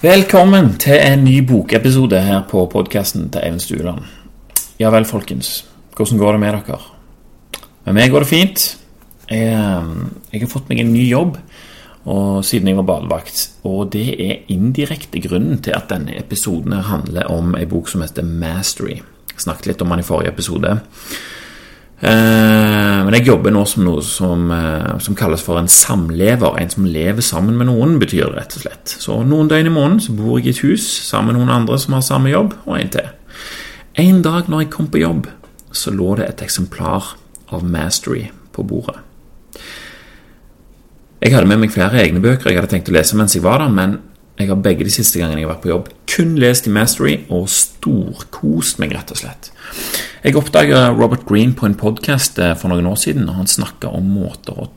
Velkommen til en ny bokepisode her på podkasten til Eivind Stueland. Ja vel, folkens. Hvordan går det med dere? Med meg går det fint. Jeg, eh, jeg, har fått meg en ny jobb og siden jeg var badevakt. Og det er indirekte grunnen til at denne episoden handler om ei bok som heter Mastery. Jeg snakket litt om den i forrige episode. Eh, men jeg jobber nå som noe som, eh, som, kalles for en samlever. En som lever sammen med noen, betyr det rett og slett. Så noen døgn i måneden så bor jeg i et hus sammen med noen andre som har samme jobb, og en til. En dag når jeg kom på jobb, så lå det et eksemplar av Mastery på bordet. Jeg hadde med meg flere egne bøker jeg hadde tenkt å lese mens jeg var der, men jeg har begge de siste gangene jeg har vært på jobb, kun lest i Mastery og storkost meg, rett og slett. Jeg oppdaga Robert Green på en podkast eh, for noen år siden, og han snakka om måter å,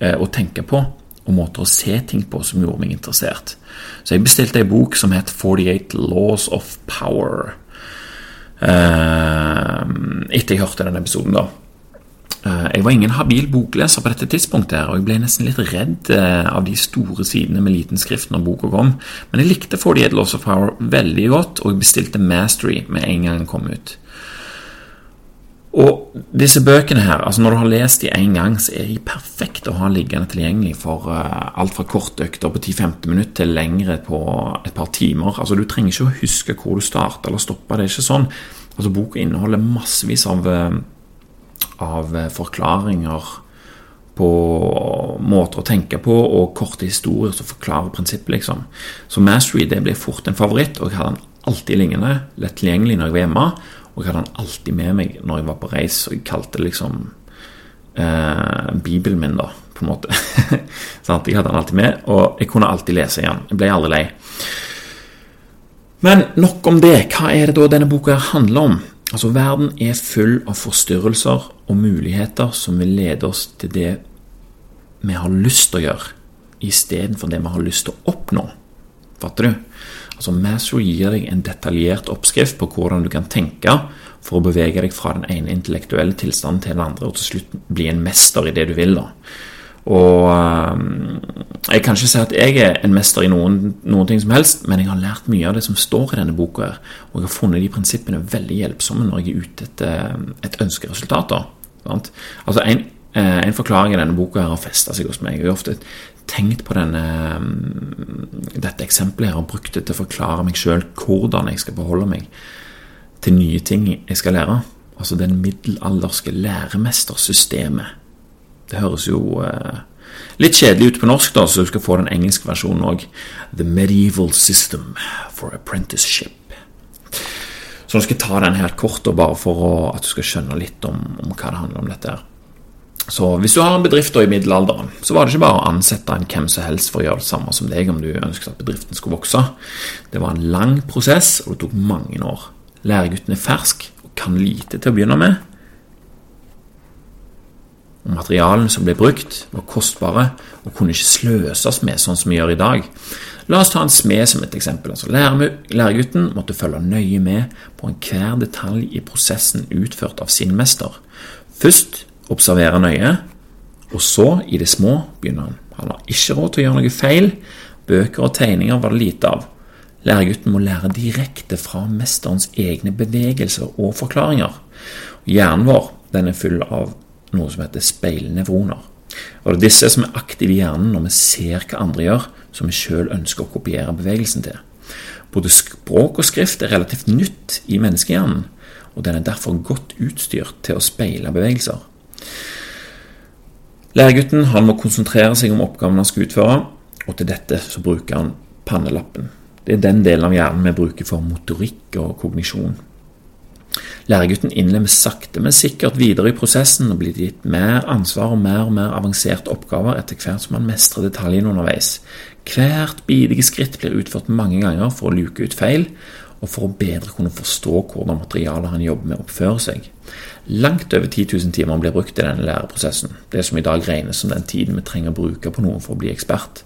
eh, å, tenke på og måter å se ting på som gjorde meg interessert. Så jeg bestilte ei bok som het 48 Laws of Power. Uh, etter jeg hørte den episoden, da. Uh, jeg var ingen habil bokleser på dette tidspunktet, her, og jeg ble nesten litt redd uh, av de store sidene med liten skrift når boka kom. Men jeg likte 48 Laws of Power veldig godt, og jeg bestilte Mastery med en gang den kom ut. Og disse bøkene her, altså når du har lest de én gang, så er de perfekte å ha liggende tilgjengelig for uh, alt fra kortøkter på 10-15 minutter til lengre på et par timer. Altså Du trenger ikke å huske hvor du starta eller stoppa, det er ikke sånn. Altså Boka inneholder massevis av, av forklaringer på måter å tenke på og korte historier som forklarer prinsippet, liksom. Så Mastery det ble fort en favoritt, og jeg hadde den alltid liggende, lett tilgjengelig når jeg var hjemme. Og jeg hadde den alltid med meg når jeg var på reis, og jeg kalte det liksom eh, Bibelen min, da, på en måte. sånn jeg hadde den alltid med, og jeg kunne alltid lese igjen. Jeg ble aldri lei. Men nok om det. Hva er det da denne boka handler om? Altså, Verden er full av forstyrrelser og muligheter som vil lede oss til det vi har lyst til å gjøre, istedenfor det vi har lyst til å oppnå. Fatter du? Altså Masrow gir deg en detaljert oppskrift på hvordan du kan tenke for å bevege deg fra den ene intellektuelle tilstanden til den andre, og til slutt bli en mester i det du vil. da. Og um, Jeg kan ikke si at jeg er en mester i noen, noen, ting som helst, men jeg har lært mye av det som står i denne boka, her, og jeg har funnet de prinsippene veldig hjelpsomme når jeg er ute etter et ønskeresultat. da. Altså en, eh, en forklaring i denne boka her har festa seg hos meg. Jeg har ofte tenkt på denne, mm, dette eksempelet her og brukt det til å forklare meg sjøl hvordan jeg skal beholde meg til nye ting jeg skal lære. Altså den middelalderske læremestersystemet. Det høres jo eh, litt kjedelig ut på norsk, da, så du skal få den engelske versjonen òg. The Medieval System for Apprenticeship. Så nå skal jeg ta den helt kort, og bare for å, at du skal skjønne litt om, om hva det handler om dette. her. Så hvis du har en bedrift i middelalderen, så var det ikke bare å ansette en hvem som helst for å gjøre det samme som deg om du ønsket at bedriften skulle vokse. Det var en lang prosess, og det tok mange år. Læregutten er fersk og kan lite til å begynne med. Og Materialene som ble brukt, var kostbare og kunne ikke sløses med sånn som vi gjør i dag. La oss ta en smed som et eksempel. Altså, læregutten måtte følge nøye med på enhver detalj i prosessen utført av sin mester. Først observere nøye, og så, i det små, begynner han. Han har ikke råd til å gjøre noe feil. Bøker og tegninger var det lite av. Læregutten må lære direkte fra mesterens egne bevegelser og forklaringer. Hjernen vår den er full av noe som heter speilnevroner. Og Det er disse som er aktive i hjernen når vi ser hva andre gjør, som vi sjøl ønsker å kopiere bevegelsen til. Både språk og skrift er relativt nytt i menneskehjernen, og den er derfor godt utstyrt til å speile bevegelser. Læregutten han må konsentrere seg om oppgaven han skal utføre, og til dette så bruker han pannelappen. Det er den delen av hjernen vi bruker for motorikk og kognisjon. Læregutten innlemmes sakte, men sikkert videre i prosessen og blir gitt mer ansvar og mer og mer avanserte oppgaver etter hvert som han mestrer detaljene underveis. Hvert bidige skritt blir utført mange ganger for å luke ut feil, og for å bedre kunne forstå hvordan materialet han jobber med, oppfører seg. Langt over 10 000 timer blir brukt i denne læreprosessen, det som i dag regnes som den tiden vi trenger å bruke på noe for å bli ekspert.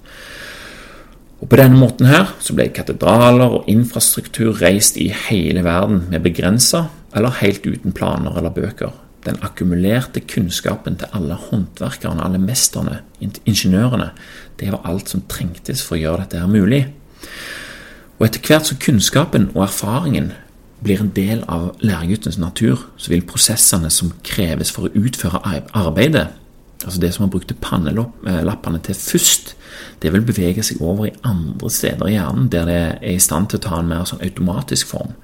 Og På denne måten her så ble katedraler og infrastruktur reist i hele verden med begrensa eller helt uten planer eller bøker. Den akkumulerte kunnskapen til alle håndverkerne, alle mesterne, ingeniørene, det var alt som trengtes for å gjøre dette her mulig. Og etter hvert som kunnskapen og erfaringen blir en del av læreguttens natur, så vil prosessene som kreves for å utføre arbeidet, altså det som man brukte pannelappene til først, det vil bevege seg over i andre steder i hjernen, der det er i stand til å ta en mer sånn automatisk form.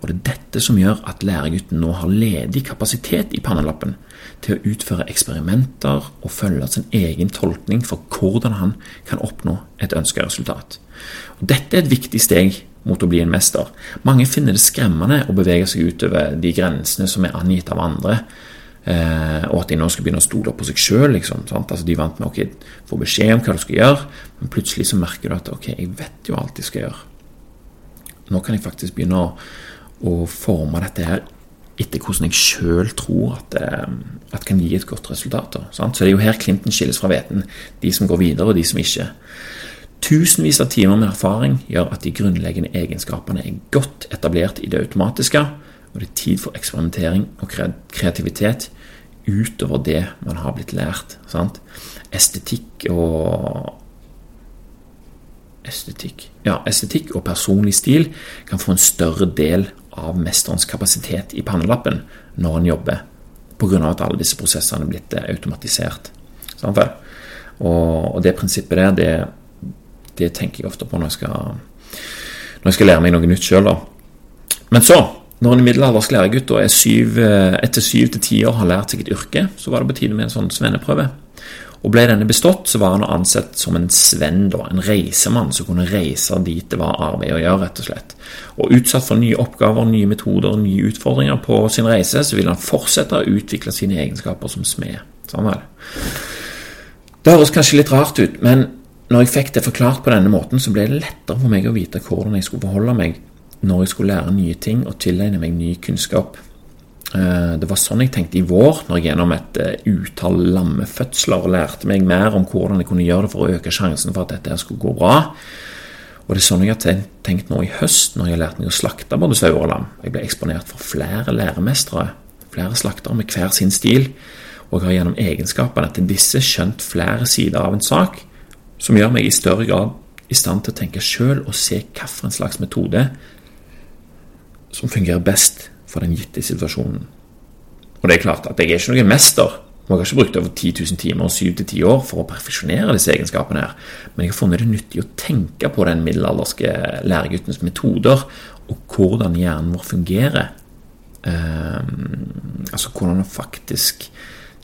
Og det er dette som gjør at læregutten nå har ledig kapasitet i pannelappen til å utføre eksperimenter og følge sin egen tolkning for hvordan han kan oppnå et ønsket resultat. Og dette er et viktig steg mot å bli en mester. Mange finner det skremmende å bevege seg utover de grensene som er angitt av andre, Eh, og at de nå skal begynne å stole på seg sjøl. Liksom, altså, de vant med å okay, få beskjed om hva du skal gjøre, men plutselig så merker du at ok, jeg vet jo alt jeg skal gjøre. Nå kan jeg faktisk begynne å, å forme dette her etter hvordan jeg sjøl tror at det eh, kan gi et godt resultat. Så det er jo her Clinton skilles fra hveten. De som går videre, og de som ikke. Tusenvis av timer med erfaring gjør at de grunnleggende egenskapene er godt etablert i det automatiske, og det er tid for eksperimentering og kreativitet utover det man har blitt lært. Sant? Estetikk og Estetikk Ja, estetikk og personlig stil kan få en større del av mesterens kapasitet i pannelappen når han jobber, pga. at alle disse prosessene er blitt eh, automatisert. Og, og, det prinsippet der, det, det, tenker jeg ofte på når jeg skal, når jeg skal lære meg noe nytt sjøl. Men så når en middelaldersk læregutt eh, etter syv til ti år har lært seg et yrke, så var det på tide med en sånn svenneprøve. Og Ble denne bestått, så var han ansett som en svenn, en reisemann som kunne reise dit det var arbeid å gjøre. rett og slett. Og Utsatt for nye oppgaver, nye metoder og nye utfordringer på sin reise, så ville han fortsette å utvikle sine egenskaper som smed. Sånn det høres kanskje litt rart ut, men når jeg fikk det forklart på denne måten, så ble det lettere for meg å vite hvordan jeg skulle forholde meg når jeg skulle lære nye ting og tilegne meg ny kunnskap. Eh, det var sånn jeg tenkte i vår, når jeg gjennom et eh, utall lammefødsler lærte meg mer om hvordan jeg kunne gjøre det for å øke sjansen for at dette skulle gå bra. Og det er sånn jeg har tenkt nå i høst, når jeg har lært meg å slakte både sauer og lam. Jeg ble eksponert for flere læremestere, flere slaktere med hver sin stil, og jeg har gjennom egenskapene til disse skjønt flere sider av en sak, som gjør meg i større grad i stand til å tenke sjøl og se hvilken slags metode som fungerer best for den gitte situasjonen. Og det er klart at jeg er ikke noen mester. Jeg har ikke brukt over 10 000 timer og 7-10 år for å perfeksjonere disse egenskapene. her, Men jeg har funnet det nyttig å tenke på den middelalderske læreguttens metoder, og hvordan hjernen vår fungerer. Um, altså hvordan han faktisk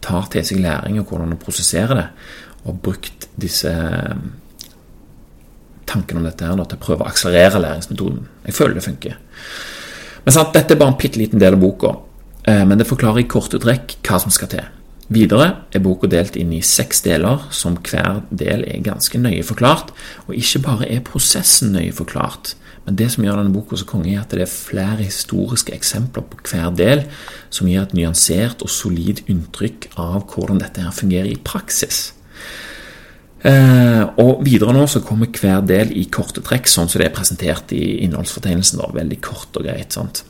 tar til seg læring, og hvordan han prosesserer det. Og brukt disse ehm, tankene om dette her da, til å prøve å akselerere læringsmetoden. Jeg føler det funker. Men sant, Dette er bare en bitte liten del av boka, eh, men det forklarer i korte trekk hva som skal til. Videre er boka delt inn i seks deler, som hver del er ganske nøye forklart. Og ikke bare er prosessen nøye forklart, men det som gjør denne boka så konge, er at det er flere historiske eksempler på hver del, som gir et nyansert og solid inntrykk av hvordan dette her fungerer i praksis. Eh, og videre nå så kommer hver del i korte trekk, sånn som det er presentert i innholdsfortegnelsen. Veldig kort og greit. sant?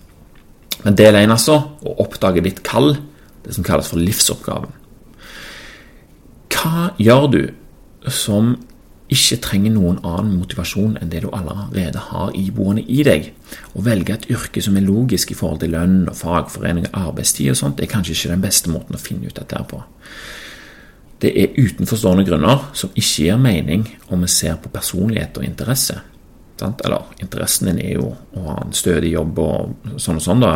Men del én, altså, å oppdage ditt kall, det som kalles for livsoppgaven. Hva gjør du som ikke trenger noen annen motivasjon enn det du allerede har iboende i deg? Å velge et yrke som er logisk i forhold til lønn og fagforening og arbeidstid og sånt, er kanskje ikke den beste måten å finne ut dette her på. Det er utenforstående grunner som ikke gir mening om vi ser på personlighet og interesse. Sant? Eller interessen din er jo å ha en stødig jobb og sånn og sånn, da.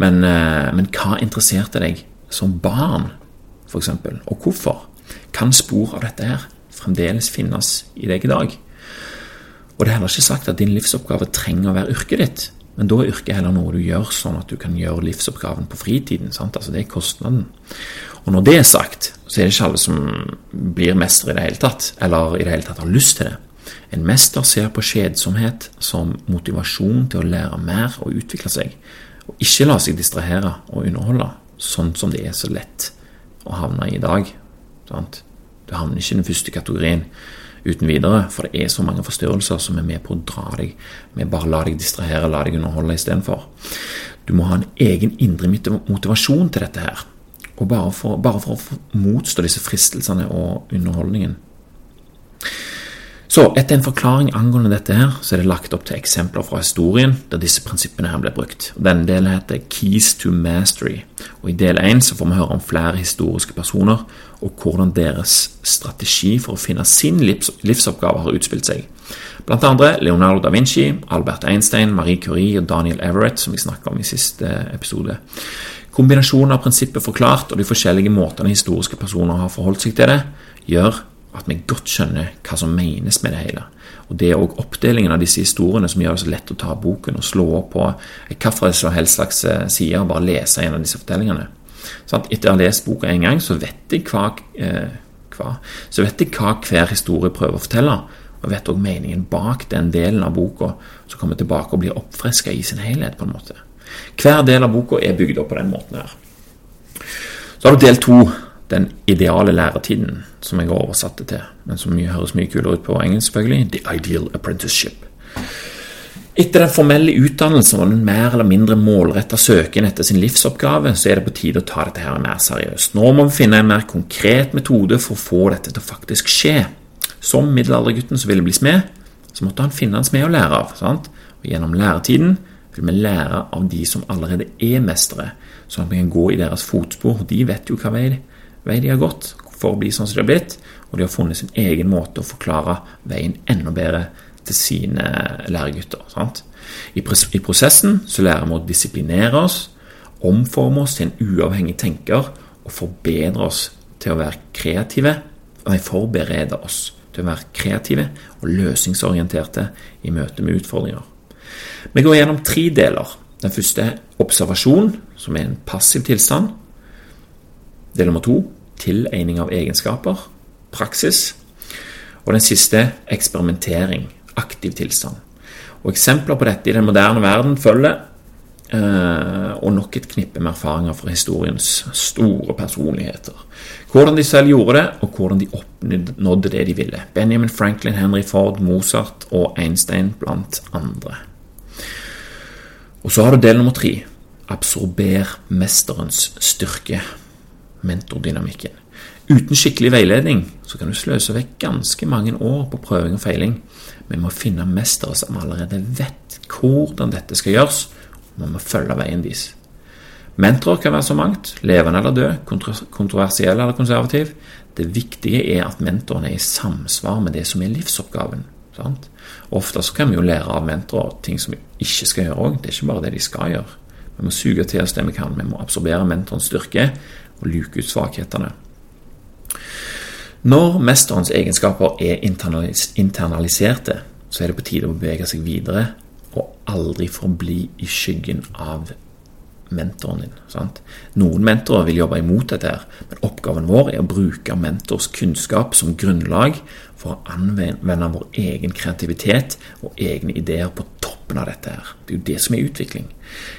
Men, eh, men hva interesserte deg som barn, f.eks., og hvorfor? Kan spor av dette her fremdeles finnes i deg i dag? Og det er heller ikke sagt at din livsoppgave trenger å være yrket ditt. Men da er yrket heller noe du gjør sånn at du kan gjøre livsoppgaven på fritiden. Sant? Altså Det er kostnaden. Og når det er sagt, så er det ikke alle som blir mestere i det hele tatt, eller i det hele tatt har lyst til det. En mester ser på kjedsomhet som motivasjon til å lære mer og utvikle seg, og ikke la seg distrahere og underholde, sånn som det er så lett å havne i i dag. Sant? Du havner ikke i den første kategorien uten videre, for det er så mange forstyrrelser som er med på å dra deg med bare la deg distrahere, la deg underholde istedenfor. Du må ha en egen indre motivasjon til dette her, og bare for, bare for å motstå disse fristelsene og underholdningen. Så etter en forklaring angående dette her, så er det lagt opp til eksempler fra historien der disse prinsippene her ble brukt. Denne delen heter Keys to Mastery, og i del 1 så får vi høre om flere historiske personer og hvordan deres strategi for å finne sin livs livsoppgave har utspilt seg. Blant andre Leonardo da Vinci, Albert Einstein, Marie Curie og Daniel Everett, som vi snakket om i siste episode. Kombinasjonen av prinsippet forklart og de forskjellige måtene historiske personer har forholdt seg til det, gjør at vi godt skjønner hva som menes med det hele. Og Det er òg oppdelingen av disse historiene som gjør det så lett å ta boken og slå opp på hvilken som helst slags side og bare lese en av disse fortellingene. Sånn etter å ha lest boka en gang, så vet jeg hva, eh, hva, så vet jeg hva hver historie prøver å fortelle. Og vet òg meningen bak den delen av boka som kommer tilbake og blir oppfriska i sin helhet. på en måte. Hver del av boka er bygd opp på den måten her. Så har du del to den ideale læretiden, som jeg har oversatt det til, men som høres mye kulere ut på engelsk, selvfølgelig. The Ideal Apprenticeship. Etter den formelle utdannelsen og den mer eller mindre målretta søken etter sin livsoppgave, så er det på tide å ta dette her mer seriøst. Nå må vi finne en mer konkret metode for å få dette til å faktisk skje. Som middelaldergutten som ville bli smed, så måtte han finne en smed å lære av. Sant? Og Gjennom læretiden vil vi lære av de som allerede er mestere, sånn at vi kan gå i deres fotspor. De vet jo hva vei vei de har gått for å bli sånn som de har blitt, og de har funnet sin egen måte å forklare veien enda bedre til sine læregutter. Sant? I prosessen så lærer vi å disiplinere oss, omforme oss til en uavhengig tenker og forbedre oss til å være kreative. Nei, forberede oss til å være kreative og løsningsorienterte i møte med utfordringer. Vi går gjennom tre deler. Den første er observasjon, som er en passiv tilstand. Del nummer to tilegning av egenskaper, praksis. Og den siste eksperimentering, aktiv tilstand. Og Eksempler på dette i den moderne verden følger, eh, og nok et knippe med erfaringer fra historiens store personligheter. Hvordan de selv gjorde det, og hvordan de oppnådde det de ville. Benjamin Franklin, Henry Ford, Mozart og Einstein blant andre. Og så har du del nummer tre. Absorber mesterens styrke mentordynamikken. Uten skikkelig veiledning så kan du sløse vekk ganske mange år på prøving og feiling. Vi må finne mestere som allerede vet hvordan dette skal gjøres, og vi må følge veien deres. Mentorer kan være så mangt, levende eller død, kontroversiell eller konservativ. Det viktige er at mentoren er i samsvar med det som er livsoppgaven. Sant? Ofte så kan vi jo lære av mentorer ting som vi ikke skal gjøre òg. Det er ikke bare det de skal gjøre. Vi må suge til oss det vi kan. Vi må absorbere mentorens styrke og luke ut svakhetene. Når mesterens egenskaper er internaliserte, så er det på tide å bevege seg videre og aldri forbli i skyggen av mentoren din. Sant? Noen mentorer vil jobbe imot dette, her, men oppgaven vår er å bruke mentors kunnskap som grunnlag for å anvende vår egen kreativitet og egne ideer på toppen av dette. her. Det er jo det som er utvikling.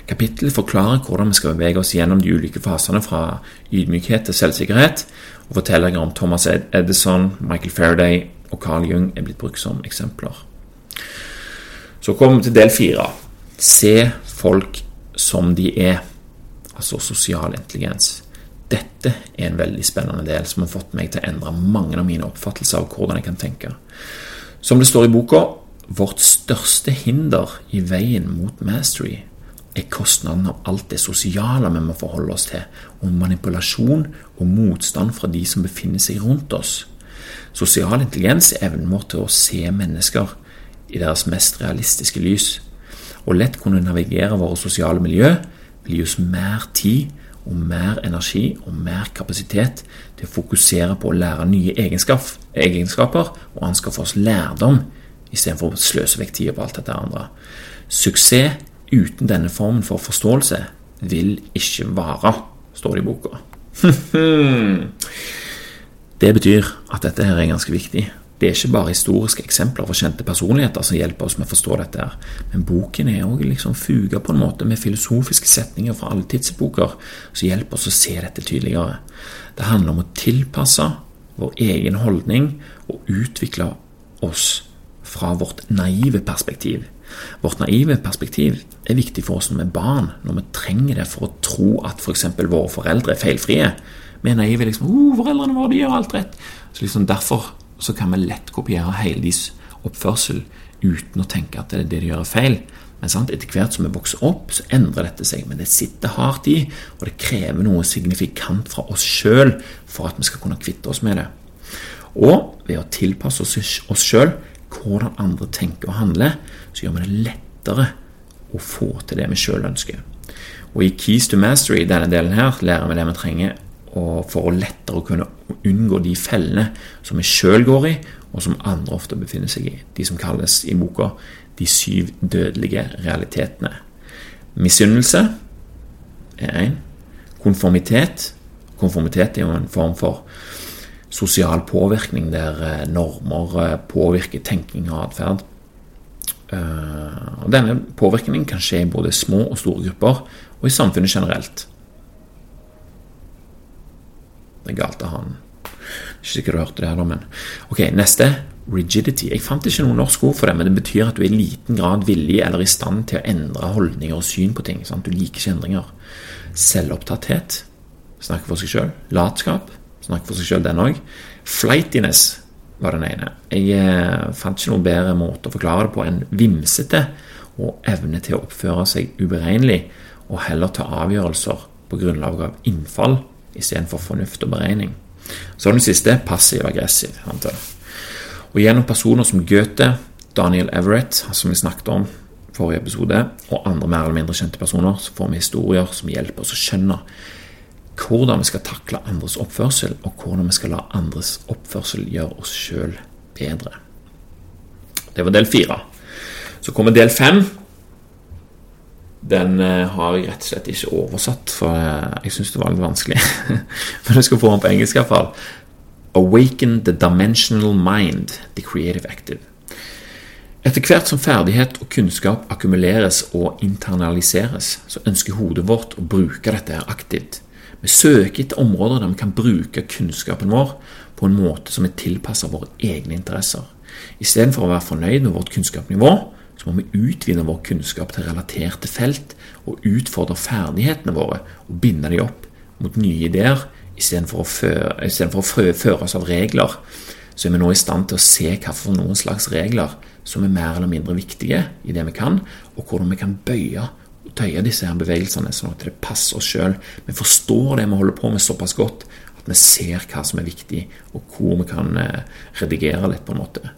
Kapittelet forklarer hvordan vi skal bevege oss gjennom de ulike fasene fra ydmykhet til selvsikkerhet, og fortellinger om Thomas Edison, Michael Faraday og Carl Jung er blitt brukt som eksempler. Så kommer vi til del fire. Se folk som de er, altså sosial intelligens. Dette er en veldig spennende del som har fått meg til å endre mange av mine oppfattelser av hvordan jeg kan tenke. Som det står i boka, vårt største hinder i veien mot mastery er kostnaden av alt det sosiale vi må forholde oss til, og manipulasjon og motstand fra de som befinner seg rundt oss. Sosial intelligens er evnen vår til å se mennesker i deres mest realistiske lys og lett kunne navigere våre sosiale miljø, vil gi oss mer tid og mer energi og mer kapasitet til å fokusere på å lære nye egenskaper og anskaffe oss lærdom, istedenfor å sløse vekk tida på alt dette andre. Suksess uten denne formen for forståelse vil ikke vare, står det i boka. det betyr at dette her er ganske viktig. Det er ikke bare historiske eksempler for kjente personligheter som hjelper oss med å forstå dette, her, men boken er òg liksom fuga på en måte med filosofiske setninger fra alle tidsepoker som hjelper oss å se dette tydeligere. Det handler om å tilpasse vår egen holdning og utvikle oss fra vårt naive perspektiv. Vårt naive perspektiv er viktig for oss når vi er barn, når vi trenger det for å tro at f.eks. For våre foreldre er feilfrie. Vi er naive liksom oh, 'Foreldrene våre de gjør alt rett.' Så liksom Derfor så kan vi lett kopiere hele deres oppførsel uten å tenke at det er det de gjør er feil. Men sant, etter hvert som vi vokser opp, så endrer dette seg. Men det sitter hardt i, og det krever noe signifikant fra oss sjøl for at vi skal kunne kvitte oss med det. Og ved å tilpasse oss sjøl hvordan andre tenker og handler, så gjør vi det lettere å få til det vi sjøl ønsker. Og i Keys to Mastery, denne delen her, lærer vi det vi trenger for å lettere å kunne unngå de fellene som vi sjøl går i, og som andre ofte befinner seg i. De som kalles i boka de syv dødelige realitetene. Misunnelse er én. Konformitet. Konformitet er jo en form for sosial påvirkning der eh, normer eh, påvirker tenking og atferd. Eh, denne påvirkningen kan skje i både små og store grupper, og i samfunnet generelt. Det er galt av han. Ikke sikkert du hørte det, heller, men Ok, neste. Rigidity. Jeg fant ikke noe norsk ord for det, men det betyr at du er i liten grad villig eller i stand til å endre holdninger og syn på ting. Sant? Du liker ikke endringer. Selvopptatthet. Snakker for seg sjøl. Latskap. Snakker for seg sjøl, den òg. Flightiness var den ene. Jeg eh, fant ikke noe bedre måte å forklare det på enn vimsete og evne til å oppføre seg uberegnelig og heller ta avgjørelser på grunnlag av innfall istedenfor fornuft og beregning. Så den siste passiv-aggressiv. Og gjennom personer som Goethe, Daniel Everett, som vi snakket om forrige episode, og andre mer eller mindre kjente personer, så får vi historier som hjelper oss å skjønne hvordan vi skal takle andres oppførsel, og hvordan vi skal la andres oppførsel gjøre oss sjøl bedre. Det var del fire. Så kommer del fem den eh, har jeg rett og slett ikke oversatt, for eh, jeg syns det var litt vanskelig. Men du skal få den på engelsk iallfall. Awaken the dimensional mind, the creative active. Etter hvert som ferdighet og kunnskap akkumuleres og internaliseres, så ønsker hodet vårt å bruke dette her aktivt. Vi søker etter områder der vi kan bruke kunnskapen vår på en måte som er tilpasset våre egne interesser. Istedenfor å være fornøyd med vårt kunnskapsnivå, så må vi utvide vår kunnskap til relaterte felt og utfordre ferdighetene våre og binde dem opp mot nye ideer istedenfor å, føre, for å føre oss av regler. Så er vi nå i stand til å se hvilke noen slags regler som er mer eller mindre viktige i det vi kan, og hvordan vi kan bøye og tøye disse her bevegelsene sånn at det passer oss sjøl. Vi forstår det vi holder på med såpass godt at vi ser hva som er viktig, og hvor vi kan eh, redigere litt, på en måte.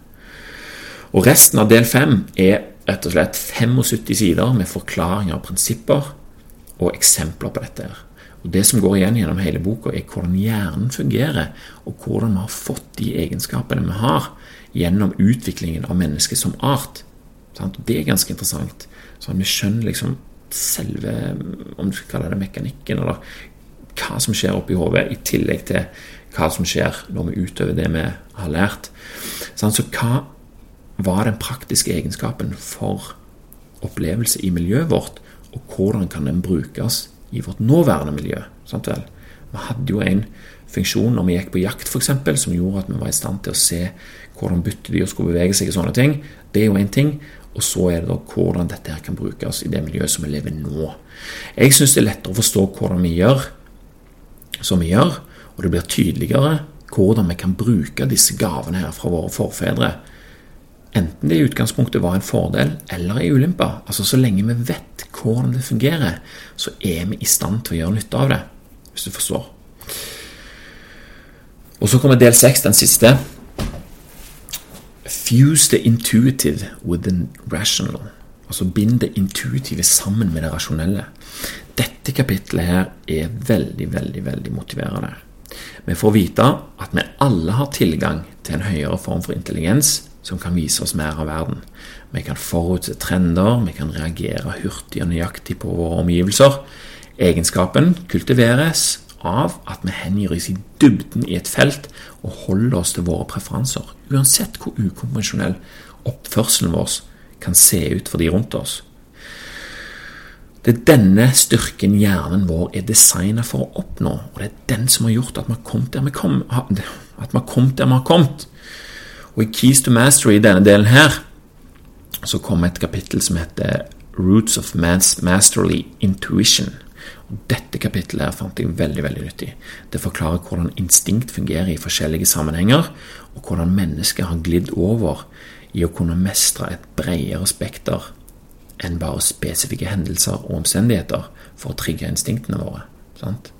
Og resten av del fem er rett og slett 75 sider med forklaringer, prinsipper og eksempler på dette. her. Og Det som går igjen gjennom hele boka, er hvordan hjernen fungerer, og hvordan vi har fått de egenskapene vi har gjennom utviklingen av mennesket som art. Det er ganske interessant. Så vi skjønner liksom selve om du skal kalle det mekanikken, eller hva som skjer oppi hodet, i tillegg til hva som skjer når vi utøver det vi har lært. Så hva hva er den praktiske egenskapen for opplevelse i miljøet vårt, og hvordan kan den brukes i vårt nåværende miljø? Sant vel? Vi hadde jo en funksjon når vi gikk på jakt, f.eks., som gjorde at vi var i stand til å se hvordan byttedyr skulle bevege seg og sånne ting. Det er jo én ting. Og så er det da hvordan dette her kan brukes i det miljøet som vi lever nå. Jeg syns det er lettere å forstå hvordan vi gjør som vi gjør, og det blir tydeligere hvordan vi kan bruke disse gavene her fra våre forfedre Enten det i utgangspunktet var en fordel eller en ulempe. Altså Så lenge vi vet hvordan det fungerer, så er vi i stand til å gjøre nytte av det. Hvis du forstår. Og så kommer del seks, den siste. Fuse the intuitive with the rational. Altså bind det intuitive sammen med det rasjonelle. Dette kapitlet her er veldig, veldig, veldig motiverende. Vi får vite at vi alle har tilgang til en høyere form for intelligens som kan vise oss mer av verden. Vi kan forutse trender, vi kan reagere hurtig og nøyaktig på våre omgivelser. Egenskapen kultiveres av at vi hengir oss i dybden i et felt og holder oss til våre preferanser, uansett hvor ukonvensjonell oppførselen vår kan se ut for de rundt oss. Det er denne styrken hjernen vår er designet for å oppnå, og det er den som har gjort at vi har kommet der vi har kommet. Og i Keys to Mastery, denne delen her, så kommer et kapittel som heter Roots of Masterly Intuition. Og dette kapittelet her fant jeg veldig veldig nyttig. Det forklarer hvordan instinkt fungerer i forskjellige sammenhenger, og hvordan mennesket har glidd over i å kunne mestre et bredere spekter enn bare spesifikke hendelser og omstendigheter for å trigge instinktene våre. Sant?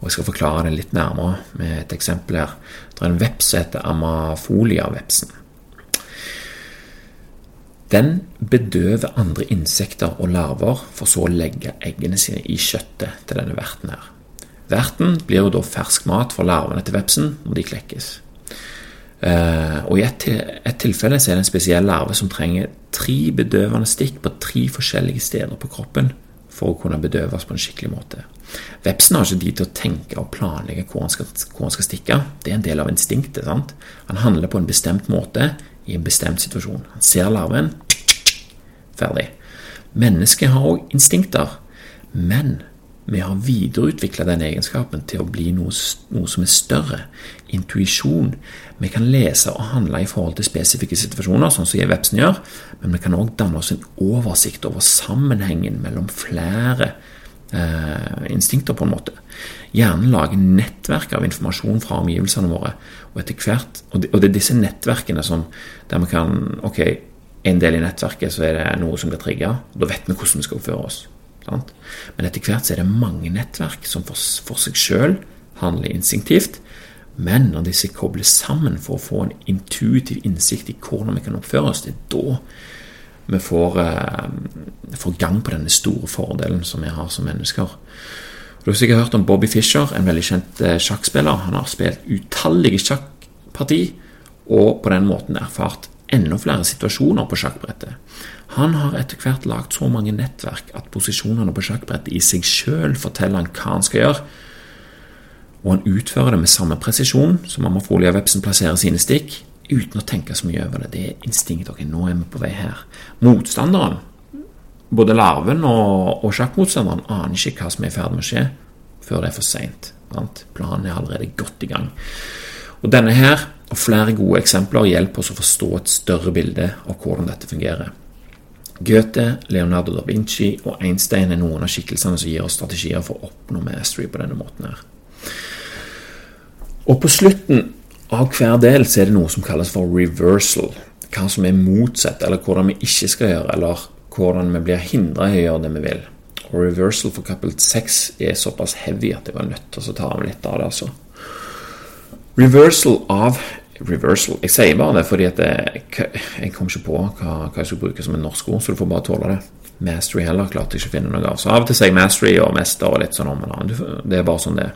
Og Jeg skal forklare det litt nærmere med et eksempel her. Det er en veps som heter Amafolia-vepsen. Den bedøver andre insekter og larver, for så å legge eggene sine i kjøttet til denne verten her. Verten blir jo da fersk mat for larvene til vepsen når de klekkes. Uh, og I et, tilfelle så er det en spesiell larve som trenger tre bedøvende stikk på tre forskjellige steder på kroppen for å kunne bedøves på en skikkelig måte. Vepsen har ikke tid til å tenke og planlegge hvor han, skal, hvor han skal stikke. Det er en del av instinktet. sant? Han handler på en bestemt måte i en bestemt situasjon. Han ser larven ferdig. Mennesket har òg instinkter, men vi har videreutvikla den egenskapen til å bli noe, noe som er større. Intuisjon. Vi kan lese og handle i forhold til spesifikke situasjoner, sånn som vepsen gjør, men vi kan òg danne oss en oversikt over sammenhengen mellom flere eh, instinkter, på en måte. Hjernen lager nettverk av informasjon fra omgivelsene våre, og etter hvert Og det, og det er disse nettverkene som der vi kan Ok, en del i nettverket så er det noe som blir trigga, da vet vi hvordan vi skal oppføre oss. Sant? Men etter hvert så er det mange nettverk som for, for seg sjøl handler instinktivt. Men når disse kobles sammen for å få en intuitiv innsikt i hvordan vi kan oppføre oss, det er da vi får, eh, får gang på denne store fordelen som vi har som mennesker. Du har sikkert hørt om Bobby Fischer, en veldig kjent eh, sjakkspiller. Han har spilt utallige sjakkparti og på den måten erfart enda flere situasjoner på sjakkbrettet. Han har etter hvert lagd så mange nettverk at posisjonene på sjakkbrettet i seg sjøl forteller han hva han skal gjøre, og han utfører det med samme presisjon som Amafolia-vepsen plasserer sine stikk, uten å tenke så mye over det. Det er instinktet. Ok, nå er vi på vei her. Motstanderen, både larven og, og sjakkmotstanderen, aner ikke hva som er i ferd med å skje, før det er for seint. Planen er allerede godt i gang. Og denne her, og flere gode eksempler, hjelper oss å forstå et større bilde av hvordan dette fungerer. Goethe, Leonardo da Vinci og Einstein er noen av skikkelsene som gir oss strategier for å oppnå mastery på denne måten her. Og på slutten av hver del så er det noe som kalles for reversal. Hva som er motsatt, eller hvordan vi ikke skal gjøre, eller hvordan vi blir hindra i å gjøre det vi vil. Og reversal for kapittel 6 er såpass heavy at jeg var nødt til å ta av litt av det. altså. Reversal av Reversal Jeg sier bare det fordi at jeg, jeg kom ikke på hva, hva, jeg skulle bruke som en norsk ord, så du får bare tåle det. Mastery heller klarte jeg ikke å finne noe av. Så av og til sier jeg mastery og mester og litt sånn om og Det er bare sånn det er.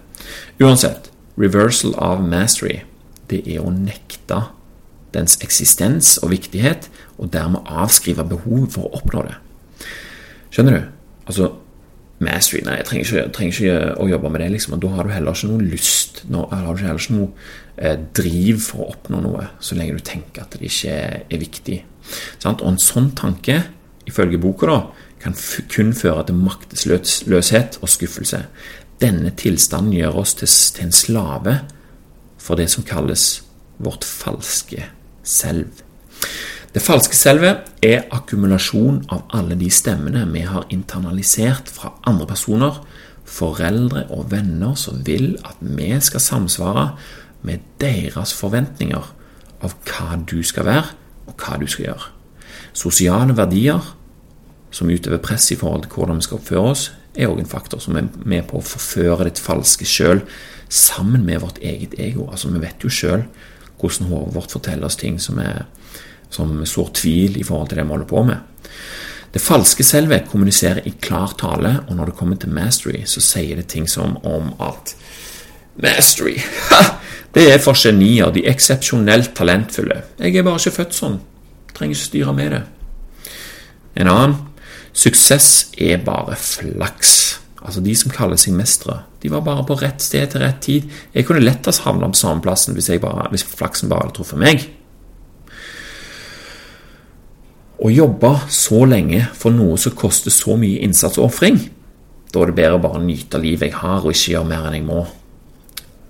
Uansett, reversal av mastery, det er å nekte dens eksistens og viktighet, og dermed avskrive behovet for å oppnå det. Skjønner du? Altså, mastery Nei, jeg trenger ikke, trenger ikke, å jobbe med det, liksom. Og da har du heller ikke noe lyst nå, har du heller ikke noe eh, driv for å oppnå noe, så lenge du tenker at det ikke er viktig. Sant? Og en sånn tanke, ifølge boka, da, kan kun føre til maktesløshet og skuffelse. Denne tilstanden gjør oss til, til en slave for det som kalles vårt falske selv. Det falske selvet er akkumulasjon av alle de stemmene vi har internalisert fra andre personer, foreldre og venner som vil at vi skal samsvare med deres forventninger av hva du skal være, og hva du skal gjøre. Sosiale verdier som utøver press i forhold til hvordan vi skal oppføre oss, er òg en faktor som er med på å forføre ditt falske sjøl sammen med vårt eget ego. Altså, Vi vet jo sjøl hvordan hodet vårt forteller oss ting som er som sår tvil i forhold til det vi holder på med. Det falske selvet kommuniserer i klar tale, og når det kommer til mastery, så sier det ting som om at Mastery, ha, det er for genier, de eksepsjonelt talentfulle. Jeg er bare ikke født sånn. Trenger ikke styre med det. En annen suksess er bare flaks. Altså De som kaller seg mestere, de var bare på rett sted til rett tid. Jeg kunne lettest havna på samme plassen hvis, bare, hvis flaksen bare hadde truffet meg. Å jobbe så lenge for noe som koster så mye innsats og ofring, da er det bedre å bare nyte livet jeg har, og ikke gjøre mer enn jeg må.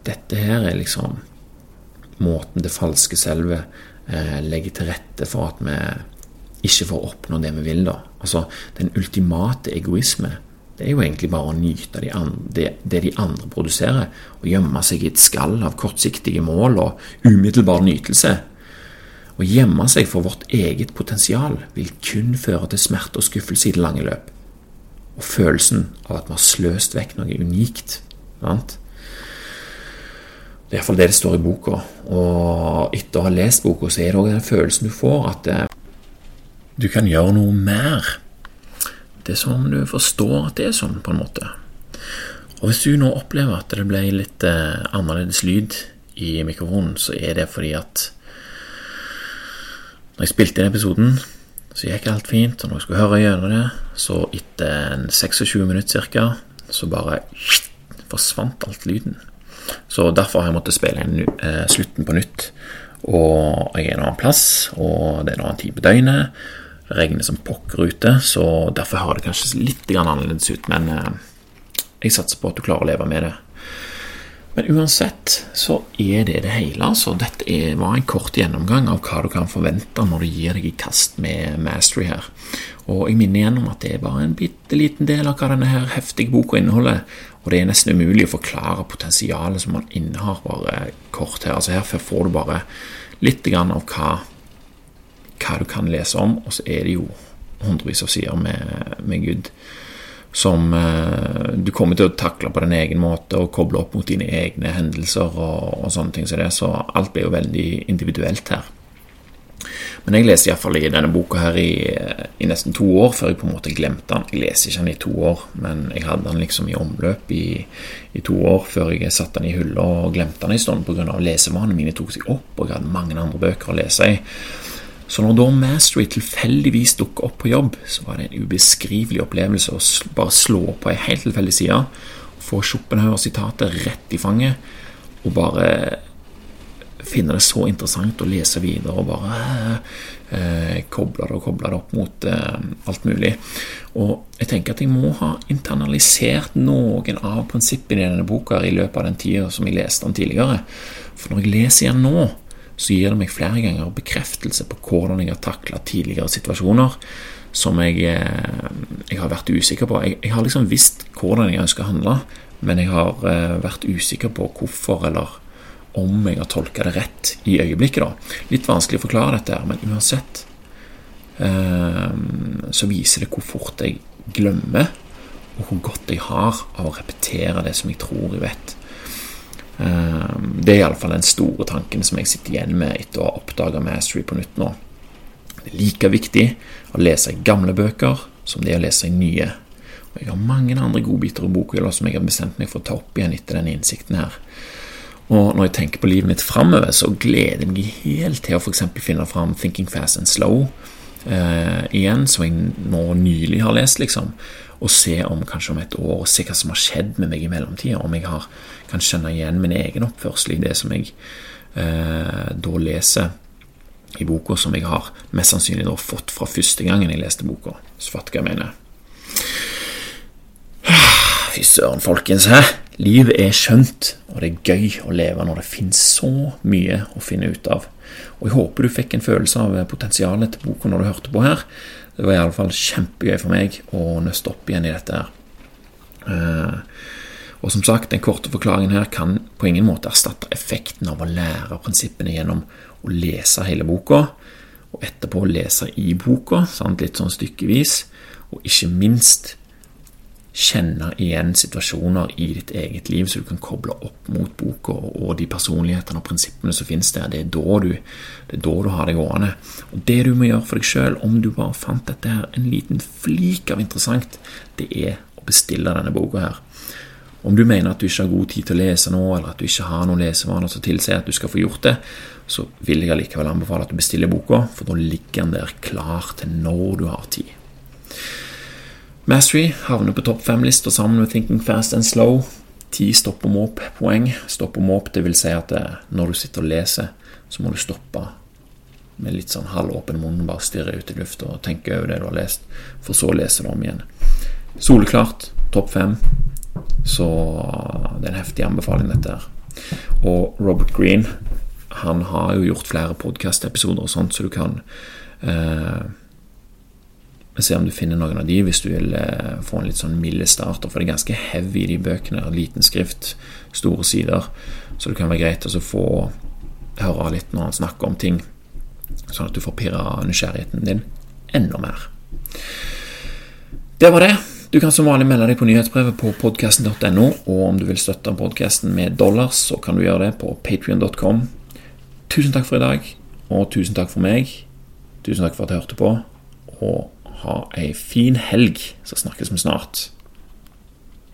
Dette her er liksom måten det falske selve eh, legger til rette for at vi ikke for å oppnå det vi vil, da. Altså, den ultimate egoisme, det er jo egentlig bare å nyte de andre, det, det, de andre produserer, og gjemme seg i et skall av kortsiktige mål og umiddelbar nytelse. Å gjemme seg for vårt eget potensial vil kun føre til smerte og skuffelse i det lange løp. Og følelsen av at vi har sløst vekk noe unikt. Sant? Det er iallfall det det står i boka. Og etter å ha lest boka, så er det òg den følelsen du får, at eh, du kan gjøre noe mer. Det er som om du forstår at det er sånn, på en måte. Og hvis du nå opplever at det ble litt eh, annerledes lyd i mikrofonen, så er det fordi at når jeg spilte inn episoden, så gikk alt fint, og når jeg skulle høre gjennom det, så etter en 26 minutter ca., så bare forsvant alt lyden. Så derfor har jeg måttet spille inn eh, slutten på nytt. Og jeg er en annen plass, og det er en annen tid på døgnet. Det regner som pokker ute, så derfor har det kanskje litt annerledes ut. Men eh, jeg satser på at du klarer å leve med det. Men uansett så er det det hele. altså. Dette var en kort gjennomgang av hva du kan forvente når du gir deg i kast med Mastery her. Og jeg minner igjen om at det er bare en bitte liten del av hva denne her heftige boka inneholder. Og det er nesten umulig å forklare potensialet som man innehar bare kort her. Altså Her får du bare litt av hva, hva du kan lese om, og så er det jo hundrevis av sider med, med Gud som eh, du kommer til å takle på din egen måte og koble opp mot dine egne hendelser og, og sånne ting som det. Så alt blir jo veldig individuelt her. Men jeg leser iallfall i denne boka her i, i, nesten to år før jeg på en måte glemte den. Jeg leser ikke den i to år, men jeg hadde den liksom i omløp i, i to år før jeg satte den i hylla og glemte den en stund pga. lesevanene mine tok seg opp, og jeg hadde mange andre bøker å lese i. Så når da Mastery tilfeldigvis dukka opp på jobb, så var det en ubeskrivelig opplevelse å bare slå på ei helt tilfeldig side, få Schopenhauer-sitatet rett i fanget, og bare finne det så interessant å lese videre og bare eh, koble det og koble det opp mot eh, alt mulig. Og jeg tenker at jeg må ha internalisert noen av prinsippene i denne boka i løpet av den tida som jeg leste den tidligere. For når jeg leser igjen nå, så gir det meg flere ganger bekreftelse på hvordan jeg har takla tidligere situasjoner som jeg, eh, jeg, har vært usikker på. Jeg, jeg, har liksom visst hvordan jeg ønsker å handle, men jeg har uh, vært usikker på hvorfor eller om jeg har tolka det rett i øyeblikket. da. Litt vanskelig å forklare dette, her, men uansett uh, så viser det hvor fort jeg glemmer, og hvor godt jeg har av å repetere det som jeg tror jeg vet. Ehm, det er iallfall den store tanken som jeg sitter igjen med etter å ha oppdaga Mastery på nytt nå. Det er like viktig å lese gamle bøker som det er å lese nye. Og Jeg har mange andre godbiter i bokhylla som jeg har bestemt meg for å ta opp igjen etter denne innsikten her. Og når jeg tenker på livet mitt framover, så gleder jeg meg helt til å f.eks. finne fram Thinking Fast and Slow eh, igjen, som jeg nå nylig har lest, liksom og se om kanskje om et år, og se hva som har skjedd med meg i mellomtida. Om jeg har, kan skjønne igjen min egen oppførsel i det som jeg eh, da leser i boka, som jeg har mest sannsynlig da fått fra første gangen jeg leste boka. Så fatter hva jeg mener. Fy søren, folkens. Hæ? Livet er skjønt, og det er gøy å leve når det finnes så mye å finne ut av. Og Jeg håper du fikk en følelse av potensialet til boka når du hørte på her. Det var iallfall kjempegøy for meg å nøste opp igjen i dette her. Eh, og som sagt, den korte forklaringen her kan på ingen måte erstatte effekten av å lære prinsippene gjennom å lese hele boka, og etterpå lese i boka, litt sånn stykkevis, og ikke minst kjenne igjen situasjoner i ditt eget liv, så du kan koble opp mot boka og de personlighetene og prinsippene som finnes der. Det er da du, det er da du har det gående. Og det du må gjøre for deg sjøl, om du bare fant dette her en liten flik av interessant, det er å bestille denne boka her. Om du mener at du ikke har god tid til å lese nå, eller at du ikke har noen lesevaner som tilsier at du skal få gjort det, så vil jeg allikevel anbefale at du bestiller boka, for da ligger den der klar til når du har tid. Mastery havner på topp fem-lista sammen med Thinking Fast and Slow. Ti stopp og måp-poeng. Stopp og måp, det vil si at eh, når du sitter og leser, så må du stoppe med litt sånn halvåpen munn, bare stirre ut i lufta og tenke over det du har lest, for så lese det om igjen. Soleklart, topp fem. Så det er en heftig anbefaling, dette her. Og Robert Green, han har jo gjort flere podkast-episoder og sånt, så du kan eh, Se om du finner noen av de hvis du vil eh, få en litt sånn milde starter, for det er ganske heavy i de bøkene. Liten skrift, store sider. Så det kan være greit å få høre litt når han snakker om ting sånn at du får pirra nysgjerrigheten din enda mer. Det var det. Du kan som vanlig melde deg på nyhetsbrevet på podkasten.no, og om du vil støtte podkasten med dollars, så kan du gjøre det på patrion.com. Tusen takk for i dag, og tusen takk for meg. Tusen takk for at jeg hørte på, og ha ei fin helg, så snakkes vi snart.